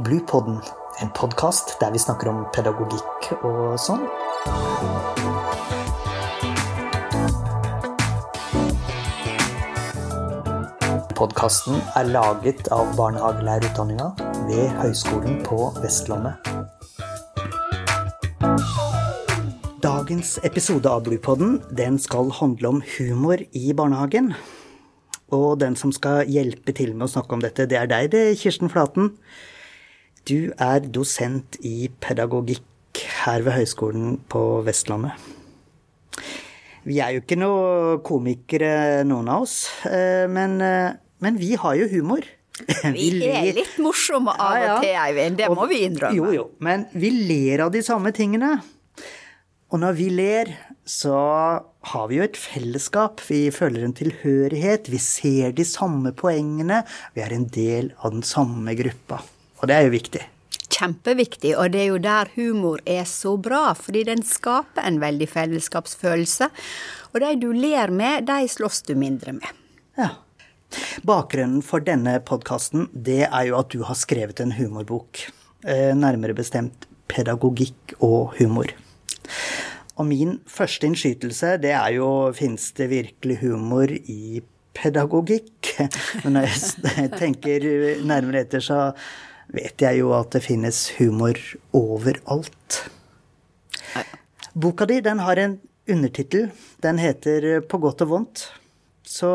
Bluepodden, en podkast der vi snakker om pedagogikk og sånn. Podkasten er laget av barnehagelærerutdanninga ved Høgskolen på Vestlandet. Dagens episode av Bluepodden den skal handle om humor i barnehagen. Og den som skal hjelpe til med å snakke om dette, det er deg, det, Kirsten Flaten. Du er dosent i pedagogikk her ved Høgskolen på Vestlandet. Vi er jo ikke noe komikere, noen av oss, eh, men, eh, men vi har jo humor. Vi, er litt morsomme av og til, Eivind. Det må vi innrømme. Jo, jo. Men vi ler av de samme tingene. Og når vi ler, så har vi jo et fellesskap. Vi føler en tilhørighet. Vi ser de samme poengene. Vi er en del av den samme gruppa. Og det er jo viktig kjempeviktig, og det er jo der humor er så bra, fordi den skaper en veldig fellesskapsfølelse. Og de du ler med, de slåss du mindre med. Ja. Bakgrunnen for denne podkasten, det er jo at du har skrevet en humorbok. Eh, nærmere bestemt pedagogikk og humor. Og min første innskytelse, det er jo fins det virkelig humor i pedagogikk? Men når jeg tenker nærmere etter, så vet jeg jo at det finnes humor overalt. Boka di den har en undertittel. Den heter På godt og vondt. Så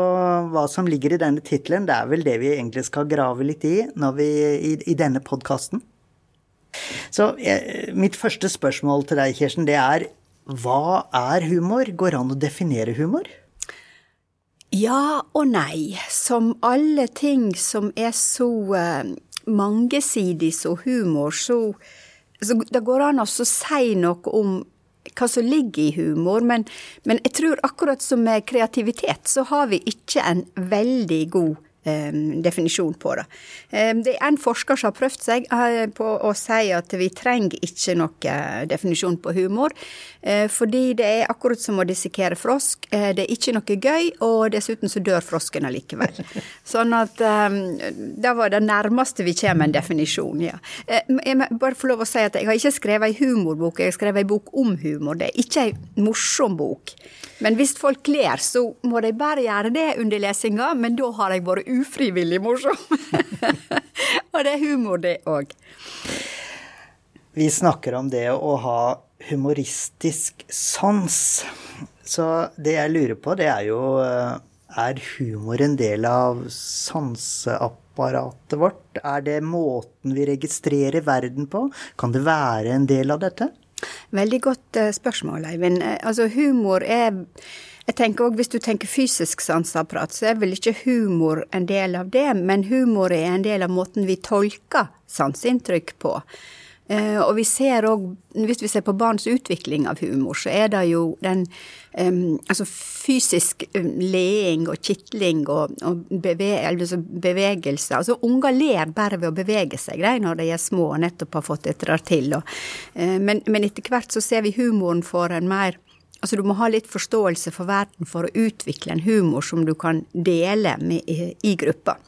hva som ligger i denne tittelen, det er vel det vi egentlig skal grave litt i, vi, i, i denne podkasten. Så jeg, mitt første spørsmål til deg, Kirsten, det er hva er humor? Går det an å definere humor? Ja og nei. Som alle ting som er så uh, mangesidig som humor, så, så det går an å si noe om hva som ligger i humor, men, men, jeg tror akkurat som med kreativitet, så har vi ikke en veldig god definisjon på det. Ehm, det er en forsker som har prøvd seg eh, på å si at vi trenger ikke noe definisjon på humor, eh, fordi det er akkurat som å dissekere frosk. Eh, det er ikke noe gøy, og dessuten så dør frosken allikevel. Sånn at det var det nærmeste vi kommer en definisjon, ja. Jeg må bare få lov å si at jeg har ikke skrevet ei humorbok, jeg har skrevet ei bok om humor. Det er ikke ei morsom bok. Men hvis folk ler, så må de bare gjøre det under lesinga, men da har jeg vært ufrivillig morsom. og det er humor, det òg. Vi snakker om det å ha humoristisk sans. Så det jeg lurer på, det er jo eh, Er humor en del av sanseapparatet vårt? Er det måten vi registrerer verden på? Kan det være en del av dette? Veldig godt uh, spørsmål, Eivind. Eh, altså, humor er jeg tenker også, Hvis du tenker fysisk sanseapparat, så er vel ikke humor en del av det, men humor er en del av måten vi tolker sanseinntrykk på. Uh, og vi ser òg, hvis vi ser på barns utvikling av humor, så er det jo den um, altså fysisk leing og kitling og, og beve, altså bevegelse. Altså unger ler bare ved å bevege seg de, når de er små og nettopp har fått dette til. Og, uh, men, men etter hvert så ser vi humoren for en mer Altså du må ha litt forståelse for verden for å utvikle en humor som du kan dele med, i, i gruppa.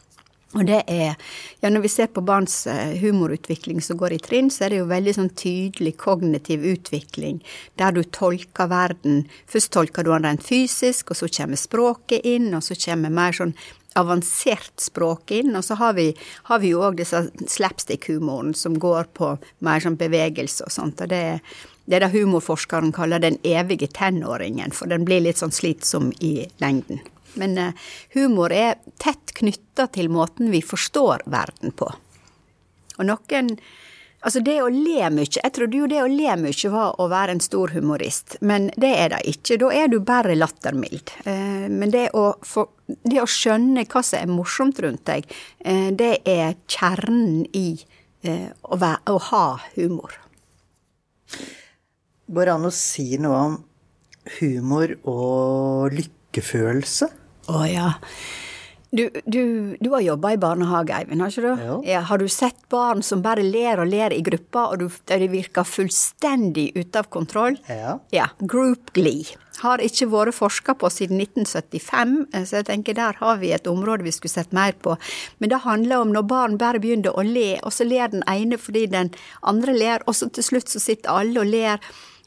Og det er Ja, når vi ser på barns eh, humorutvikling som går i trinn, så er det jo veldig sånn tydelig kognitiv utvikling, der du tolker verden Først tolker du den rent fysisk, og så kommer språket inn, og så kommer mer sånn avansert språk inn. Og så har vi, har vi jo òg disse slapstick-humoren som går på mer sånn bevegelse og sånt. Og det, det er det humorforskeren kaller den evige tenåringen, for den blir litt sånn slitsom i lengden. Men uh, humor er tett knytta til måten vi forstår verden på. Og noen Altså, det å le mye Jeg trodde jo det å le mye var å være en stor humorist, men det er det ikke. Da er du bare lattermild. Uh, men det å, få, det å, skjønne hva som er morsomt rundt deg, uh, det er kjernen i å, være, å ha humor. Går det an å si noe om humor og lykkefølelse? Å ja. Du, du, du har jobba i barnehage, Eivind, har ikke du? Ja. Ja, har du sett barn som bare ler og ler i grupper, og de virker fullstendig ute av kontroll? Ja. Ja. Group glee. Har ikke vært forska på siden 1975, eh, så jeg tenker der har vi et område vi skulle sett mer på. Men det handler om når barn bare begynner å le, og så ler den ene fordi den andre ler, og så til slutt så sitter alle og ler.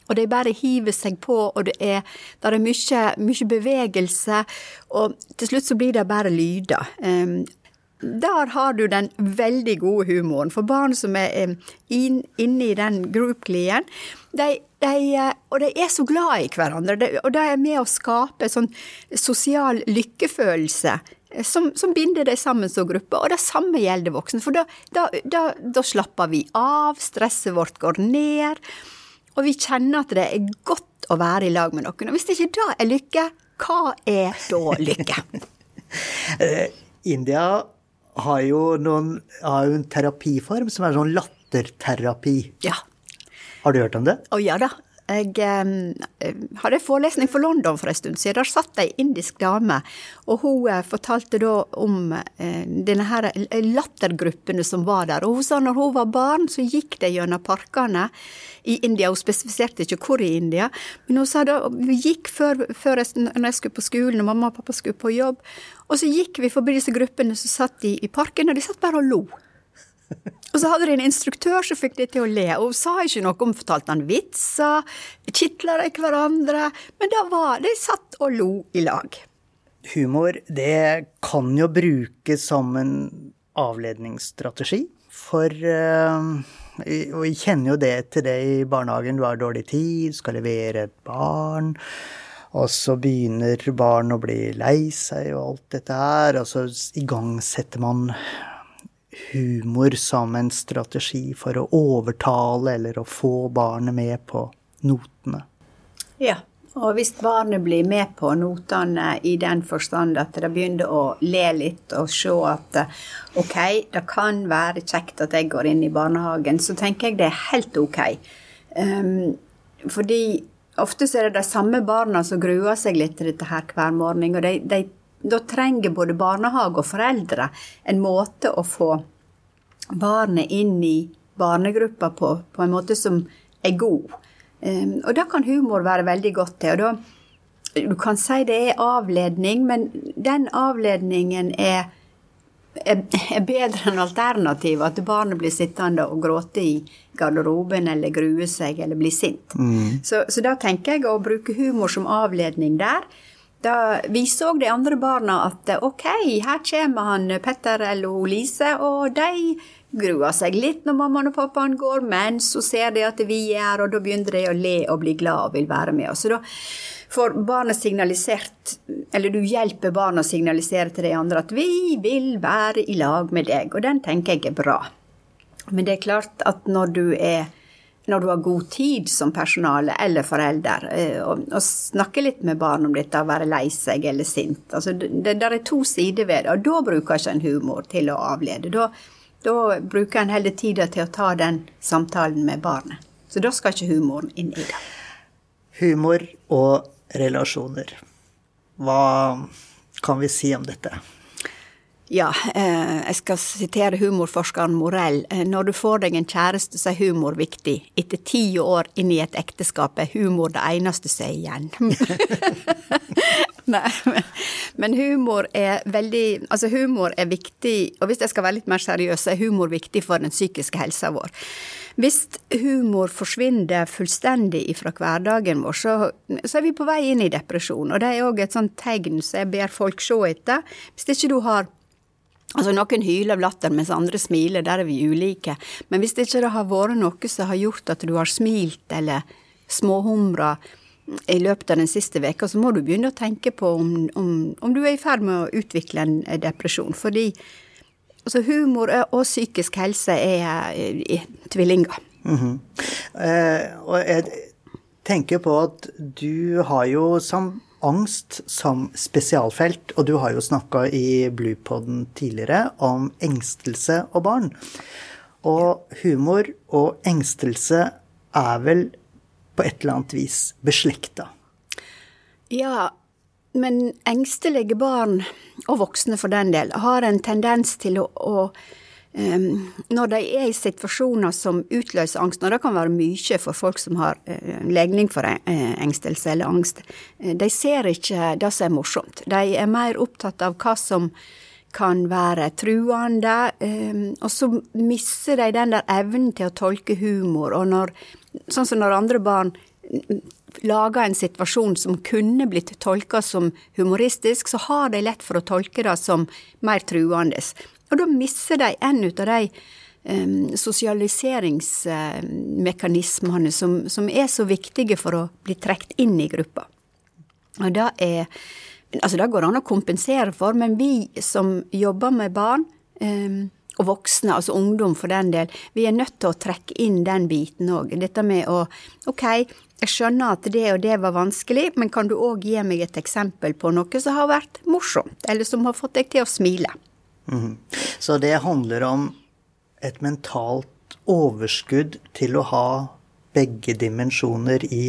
Og de bare hiver seg på, og det er, er mye, mye bevegelse. Og til slutt så blir det bare lyder. Um, der har du den veldig gode humoren. For barn som er inn, inne i den group-glien, de, de, og de er så glad i hverandre. De, og de er med å skape sånn sosial lykkefølelse. Som, som binder dem sammen som gruppe, og det samme gjelder voksne. For da, da, da, da slapper vi av, stresset vårt går ned, og vi kjenner at det er godt å være i lag med noen. Og hvis det ikke da er lykke, hva er da lykke? India har jo, noen, har jo en terapiform som er sånn latterterapi. Ja. Har du hørt om det? Å ja da. Jeg eh, hadde en forelesning for London for en stund siden. Der satt ei indisk dame, og hun eh, fortalte da om eh, denne her lattergruppene som var der. Og hun sa når hun var barn, så gikk de gjennom parkene i India. Hun spesifiserte ikke hvor i India, men hun sa da vi gikk før, før jeg, når jeg skulle på skolen og mamma og pappa skulle på jobb, og så gikk vi forbi disse gruppene som satt i, i parken, og de satt bare og lo. Og så hadde de en instruktør som fikk de til å le, og hun sa ikke noe om fortalte han vitser, kitla de hverandre, men da var, de satt og lo i lag. Humor, det kan jo brukes som en avledningsstrategi. For eh, Og vi kjenner jo det til det i barnehagen. Du har dårlig tid, skal levere et barn. Og så begynner barn å bli lei seg og alt dette her, og så igangsetter man humor som en strategi for å overtale eller å få barnet med på notene. Ja, og hvis barnet blir med på notene i den forstand at det begynner å le litt og se at ok, det kan være kjekt at jeg går inn i barnehagen, så tenker jeg det er helt ok. Um, fordi ofte så er det de samme barna som gruer seg litt til dette her hver morgen, og de, de da trenger både barnehage og foreldre en måte å få barnet inn i barnegruppa på, på en måte som er god. Um, og da kan humor være veldig godt til. og da Du kan si det er avledning, men den avledningen er, er, er bedre enn alternativet. At barnet blir sittende og gråte i garderoben eller grue seg eller bli sint. Så, så da tenker jeg å bruke humor som avledning der. Da vi så de andre barna at ok, her kommer han Petter eller Lise, og de gruer seg litt når mammaen og pappaen går, men så ser de at vi er her, og da begynner de å le og bli glad og vil være med oss. Så da får barnet signalisert, eller du hjelper barnet å signalisere til de andre at vi vil være i lag med deg, og den tenker jeg er bra. Men det er klart at når du er når du har god tid som personale eller forelder, og, og snakke litt med barn om dette, å være lei seg eller sint. Altså, det, det er to sider ved det, og da bruker ikke en humor til å avlede. Da, da bruker en heller tida til å ta den samtalen med barnet. Så da skal ikke humoren inn i det. Humor og relasjoner. Hva kan vi si om dette? Ja, eh, jeg skal sitere humorforskeren Morell. Når du får deg en kjæreste, så er humor viktig. Etter ti år inn i et ekteskap er humor det eneste som er igjen. Nei, men humor er veldig Altså, humor er viktig, og hvis jeg skal være litt mer seriøs, så er humor viktig for den psykiske helsa vår. Hvis humor forsvinner fullstendig fra hverdagen vår, så, så, er vi på vei inn i depresjon. Og det er òg et sånt tegn som jeg ber folk se etter. Hvis ikke du har Altså Noen hyler av latter mens andre smiler, der er vi ulike. Men hvis det ikke har vært noe som har gjort at du har smilt eller småhumra i løpet av den siste veka, så må du begynne å tenke på om, om, om du er i ferd med å utvikle en depresjon. Fordi altså, humor og psykisk helse er, er tvillinger. Mm -hmm. eh, og jeg tenker på at du har jo som angst som spesialfelt, og du har jo snakka i Bluepoden tidligere om engstelse og barn. Og humor og engstelse er vel på et eller annet vis beslekta? Ja, men engstelige barn, og voksne for den del, har en tendens til å, å Når de er i situasjoner som utløser angst, og det kan være mye for folk som har uh, legning for uh, engstelse eller angst, uh, de ser ikke det som er morsomt. De er mer opptatt av hva som kan være truende, og så mister de den der evnen til å tolke humor. Og når, sånn som når andre barn lager en situasjon som kunne blitt tolka som humoristisk, så har de lett for å tolke det som mer truende. Og da mister de en av de um, sosialiseringsmekanismene som, som, er så viktige for å bli trukket inn i gruppa. Og det er Altså, det går an å kompensere for, men vi som jobber med barn, um, og voksne, altså ungdom for den del, vi er nødt til å trekke inn den biten òg. Dette med å Ok, jeg skjønner at det og det var vanskelig, men kan du òg gi meg et eksempel på noe som har vært morsomt, eller som har fått deg til å smile? Mm. Så det handler om et mentalt overskudd til å ha begge dimensjoner i,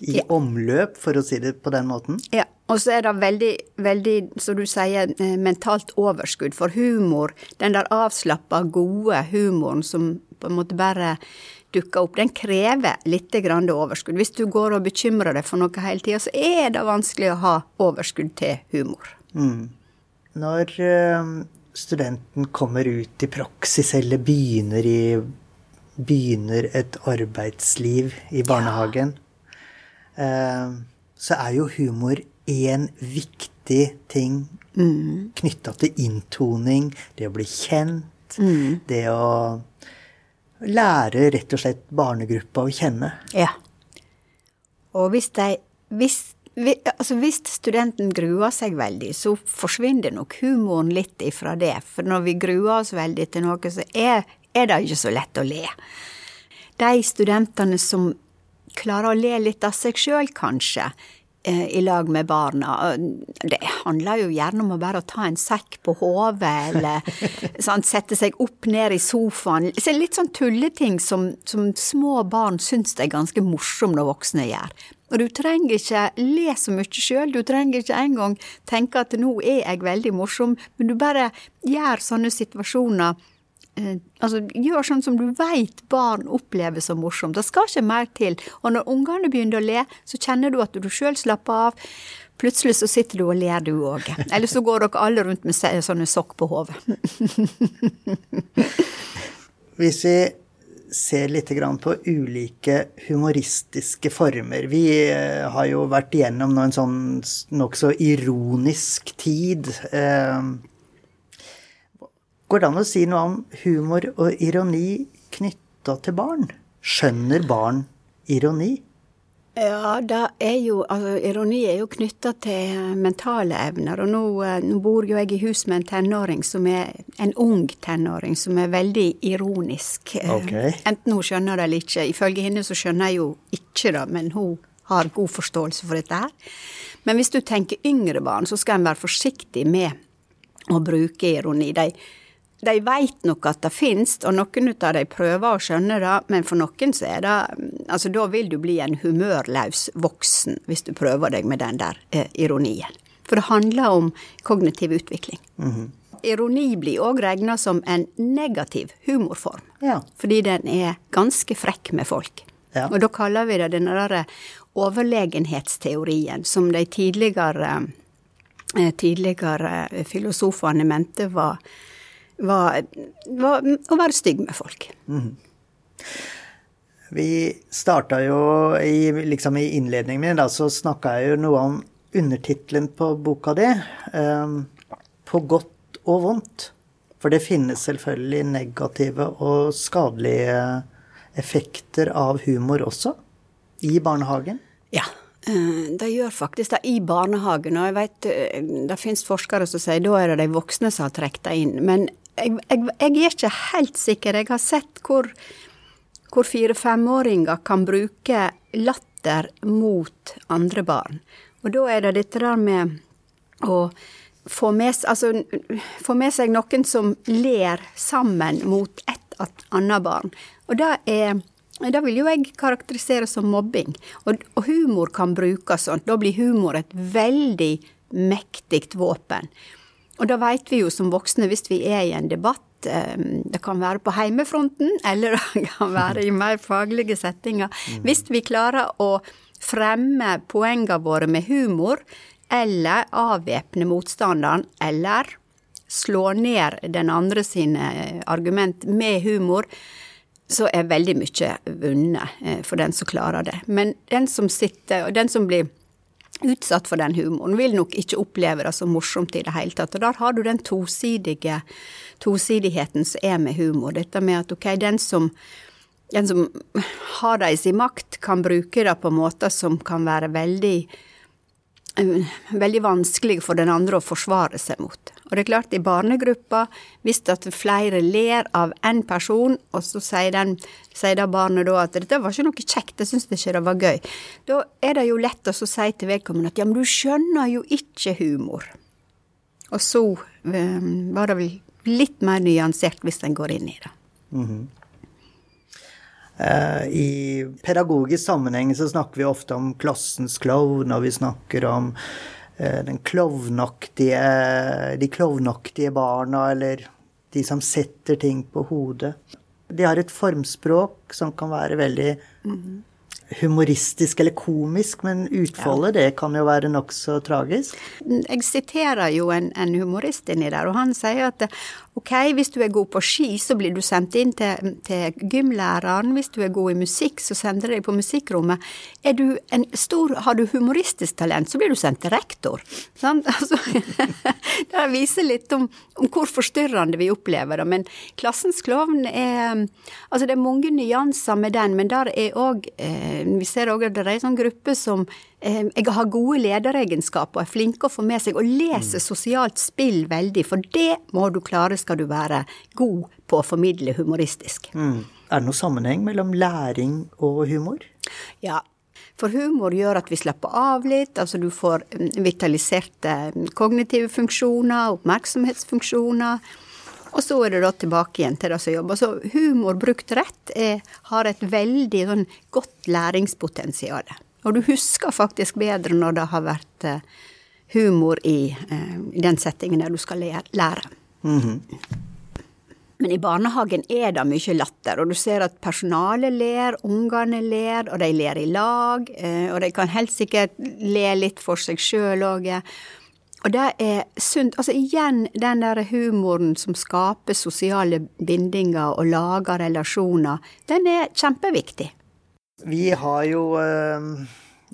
i ja. omløp, for å si det på den måten? Ja. Og så er det veldig, veldig, som du sier, eh, mentalt overskudd. For humor, den der avslappa, gode humoren som på en måte bare dukker opp, den krever litt grann overskudd. Hvis du går og bekymrer deg for noe hele tida, så er det vanskelig å ha overskudd til humor. Mm. Når uh, studenten kommer ut i praksis eller begynner, i, begynner et arbeidsliv i barnehagen, ja. uh, så er jo humor én viktig ting mm. knytta til inntoning, det å bli kjent, mm. det å lære rett og slett barnegruppa å kjenne. Ja. Og hvis de hvis, altså hvis studenten gruer seg veldig, så forsvinner nok humoren litt ifra det. For når vi gruer oss veldig til noe, så er, er det ikke så lett å le. De studentene som klarer å le litt av seg sjøl, kanskje, Eh, i lag med barna. Det handler jo gjerne om å bare ta en sekk på hodet, eller sånn, sette seg opp ned i sofaen. Så litt sånn tulleting som, som små barn syns det er ganske morsomt når voksne gjør. Og du trenger ikke le så mye sjøl, du trenger ikke engang tenke at nå er jeg veldig morsom, men du bare gjør sånne situasjoner Eh, altså, gjør sånn som du veit barn opplever som morsomt. Det skal ikke mer til. Og når ungene begynner å le, så kjenner du at du sjøl slapper av. Plutselig så sitter du og ler du òg. Eller så går dere alle rundt med sånne sokk på hodet. Hvis vi ser litt på ulike humoristiske former Vi eh, har jo vært igjennom en sånn nokså ironisk tid. Eh, Går det an å si noe om humor og ironi knytta til barn? Skjønner barn ironi? Ja, er jo, altså, ironi er jo knytta til mentale evner. Og nå, eh, nå, bor jo jeg i hus med en tenåring som er en ung tenåring som er veldig ironisk. Eh, okay. Enten hun skjønner det eller ikke. Ifølge henne så skjønner jeg jo ikke det, men hun har god forståelse for dette her. Men hvis du tenker yngre barn, så skal en være forsiktig med å bruke ironi. De de veit nok at det finst, og noen av de prøver å skjønne det, men for noen så er det Altså, da vil du bli en humørløs voksen hvis du prøver deg med den der eh, ironien. For det handler om kognitiv utvikling. Mm -hmm. Ironi blir òg regna som en negativ humorform, ja. fordi den er ganske frekk med folk. Ja. Og da kaller vi det den derre overlegenhetsteorien som de tidligere, eh, tidligere filosofene mente var var, var å være stygg med folk. Mm. Vi starta jo i, liksom i innledningen min, da, så snakka jeg jo noe om undertittelen på boka di. Um, på godt og vondt. For det finnes selvfølgelig negative og skadelige effekter av humor også. I barnehagen. Ja. det de gjør faktisk det i barnehagen, og jeg vet eh, det finnes forskere som sier da er det de voksne som har trukket det inn. Men jeg, jeg, jeg, er ikke helt sikker. Jeg har sett hvor, hvor fire-femåringer kan bruke latter mot andre barn. Og da er det dette der med å få med, altså, få med seg noen som ler sammen mot et annet barn. Og det er Det vil jo jeg karakterisere som mobbing. Og, og humor kan brukes sånn. Da blir humor et veldig mektig våpen. Og da veit vi jo som voksne, hvis vi er i en debatt, eh, det kan være på heimefronten, eller det kan være i mer faglige settinger. Mm. Hvis vi klarer å fremme poengene våre med humor, eller avvæpne motstanderen, eller slå ned den andre sine argument med humor, så er veldig mye vunnet eh, for den som klarer det. Men den som sitter, og den som blir utsatt for den humoren, vil nok ikke oppleve det som morsomt i det hele tatt. Og der har du den tosidige, tosidigheten som er med humor. Dette med at ok, den som, den som har det i sin makt, kan bruke det på måter som kan være veldig veldig vanskelig for den andre å forsvare seg mot. Og det er klart, i barnegruppa, hvis at flere ler av én person, og så sier, den, sier da barnet da at 'dette var ikke noe kjekt, jeg syns ikke det var gøy', da er det jo lett å si til vedkommende at 'ja, men du skjønner jo ikke humor'. Og så um, var det vel litt mer nyansert hvis en går inn i det. Mm -hmm. I pedagogisk sammenheng så snakker vi ofte om klassens klovn, og vi snakker om den klovnaktige, de klovnaktige barna, eller de som setter ting på hodet. De har et formspråk som kan være veldig humoristisk eller komisk, men utfoldet, ja. det kan jo være nokså tragisk. Jeg siterer jo en, en, humorist inni der, og han sier at ok, hvis du er god på ski, så blir du sendt inn til, til gymlæreren. Hvis du er god i musikk, så sender de deg på musikkrommet. Er du en stor, har du humoristisk talent, så blir du sendt til rektor. Sånn? Altså, det viser litt om, om, hvor forstyrrende vi opplever det. Men Klassens klovn er Altså, det er mange nyanser med den, men der er òg eh, Vi ser òg at det er en sånn gruppe som jeg har gode lederegenskaper og er flink å få med seg, og leser mm. sosialt spill veldig. For det må du klare skal du være god på å formidle humoristisk. Mm. Er det noen sammenheng mellom læring og humor? Ja, for humor gjør at vi slapper av litt, altså du får vitaliserte kognitive funksjoner, oppmerksomhetsfunksjoner. Og så er det da tilbake igjen til det som jobber. Så humor brukt rett er, har et veldig sånn, godt læringspotensial. Og du husker faktisk bedre når det har vært eh, humor i, eh, i den settingen der du skal lære. Mm -hmm. Men i barnehagen er det mye latter, og du ser at personalet ler, ungene ler, og de ler i lag. Eh, og de kan helt sikkert le litt for seg sjøl òg. Og det er sunt. Altså igjen den der humoren som skaper sosiale bindinger og lager relasjoner, den er kjempeviktig. Vi har jo eh,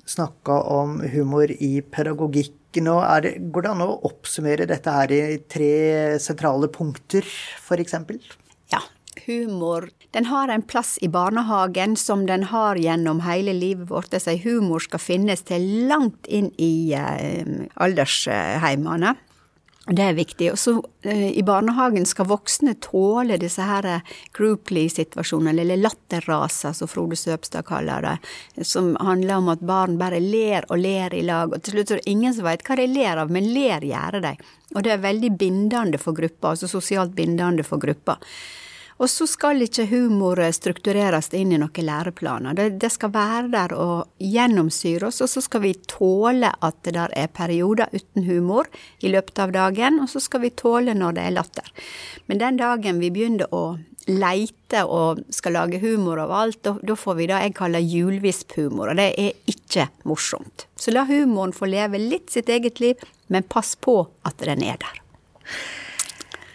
snakka om humor i pedagogikk nå. Det, går det an å oppsummere dette her i tre sentrale punkter, f.eks.? Ja. Humor den har en plass i barnehagen som den har gjennom hele livet vårt. Det sier humor skal finnes til langt inn i eh, aldersheimene. Det er viktig. Og så eh, i barnehagen skal voksne tåle disse her eh, grouply-situasjonene, eller latterraser, som Frode Søbstad kaller det, som handler om at barn bare ler og ler i lag, og til slutt så er det ingen som veit hva de ler av, men ler gjør de. Og det er veldig bindende for gruppa, altså sosialt bindende for gruppa. Og så skal ikke humor struktureres inn i noen læreplaner. Det, det, skal være der og gjennomsyre oss, og så skal vi tåle at det der er perioder uten humor i løpet av dagen, og så skal vi tåle når det er latter. Men den dagen vi begynner å leite og skal lage humor av alt, da får vi det jeg kaller hjulvisphumor, og det er ikke morsomt. Så la humoren få leve litt sitt eget liv, men pass på at den er der.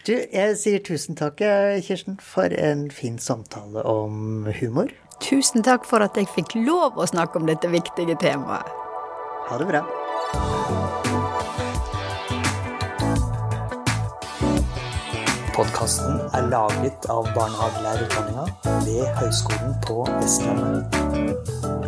Du, jeg sier tusen takk, Kirsten, for en fin samtale om humor. Tusen takk for at jeg fikk lov å snakke om dette viktige temaet. Ha det bra. Podkasten er laget av barnehagelærerutdanninga ved Høgskolen på Vestlandet.